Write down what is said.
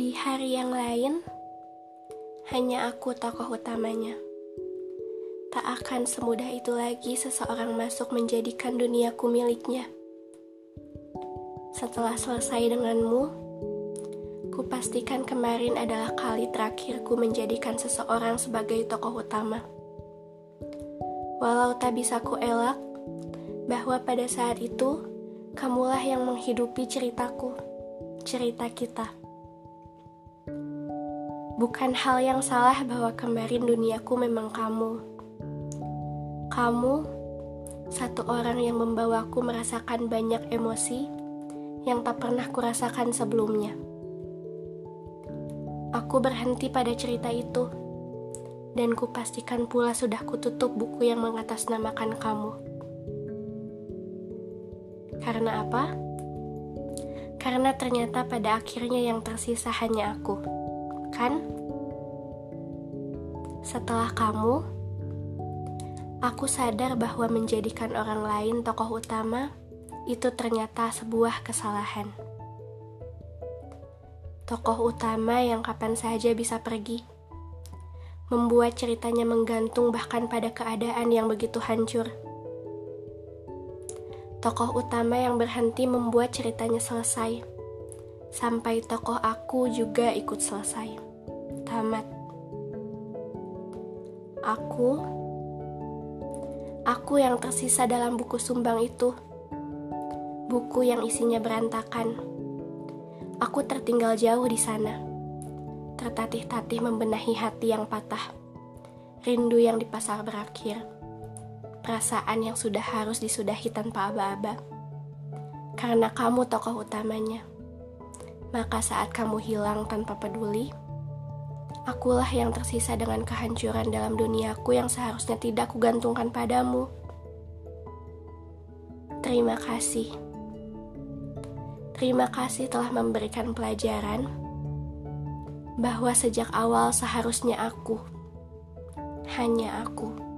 yang lain, hanya aku tokoh utamanya. Tak akan semudah itu lagi seseorang masuk menjadikan duniaku miliknya. Setelah selesai denganmu, kupastikan kemarin adalah kali terakhirku menjadikan seseorang sebagai tokoh utama. Walau tak bisa ku elak, bahwa pada saat itu, kamulah yang menghidupi ceritaku, cerita kita. Bukan hal yang salah bahwa kemarin duniaku memang kamu. Kamu, satu orang yang membawaku merasakan banyak emosi yang tak pernah kurasakan sebelumnya. Aku berhenti pada cerita itu, dan kupastikan pula sudah kututup buku yang mengatasnamakan kamu. Karena apa? Karena ternyata pada akhirnya yang tersisa hanya aku kan? Setelah kamu, aku sadar bahwa menjadikan orang lain tokoh utama itu ternyata sebuah kesalahan. Tokoh utama yang kapan saja bisa pergi, membuat ceritanya menggantung bahkan pada keadaan yang begitu hancur. Tokoh utama yang berhenti membuat ceritanya selesai, sampai tokoh aku juga ikut selesai tamat. Aku, aku yang tersisa dalam buku sumbang itu, buku yang isinya berantakan. Aku tertinggal jauh di sana, tertatih-tatih membenahi hati yang patah, rindu yang di pasar berakhir, perasaan yang sudah harus disudahi tanpa aba-aba. Karena kamu tokoh utamanya, maka saat kamu hilang tanpa peduli, Akulah yang tersisa dengan kehancuran dalam duniaku yang seharusnya tidak kugantungkan padamu. Terima kasih. Terima kasih telah memberikan pelajaran bahwa sejak awal seharusnya aku, hanya aku.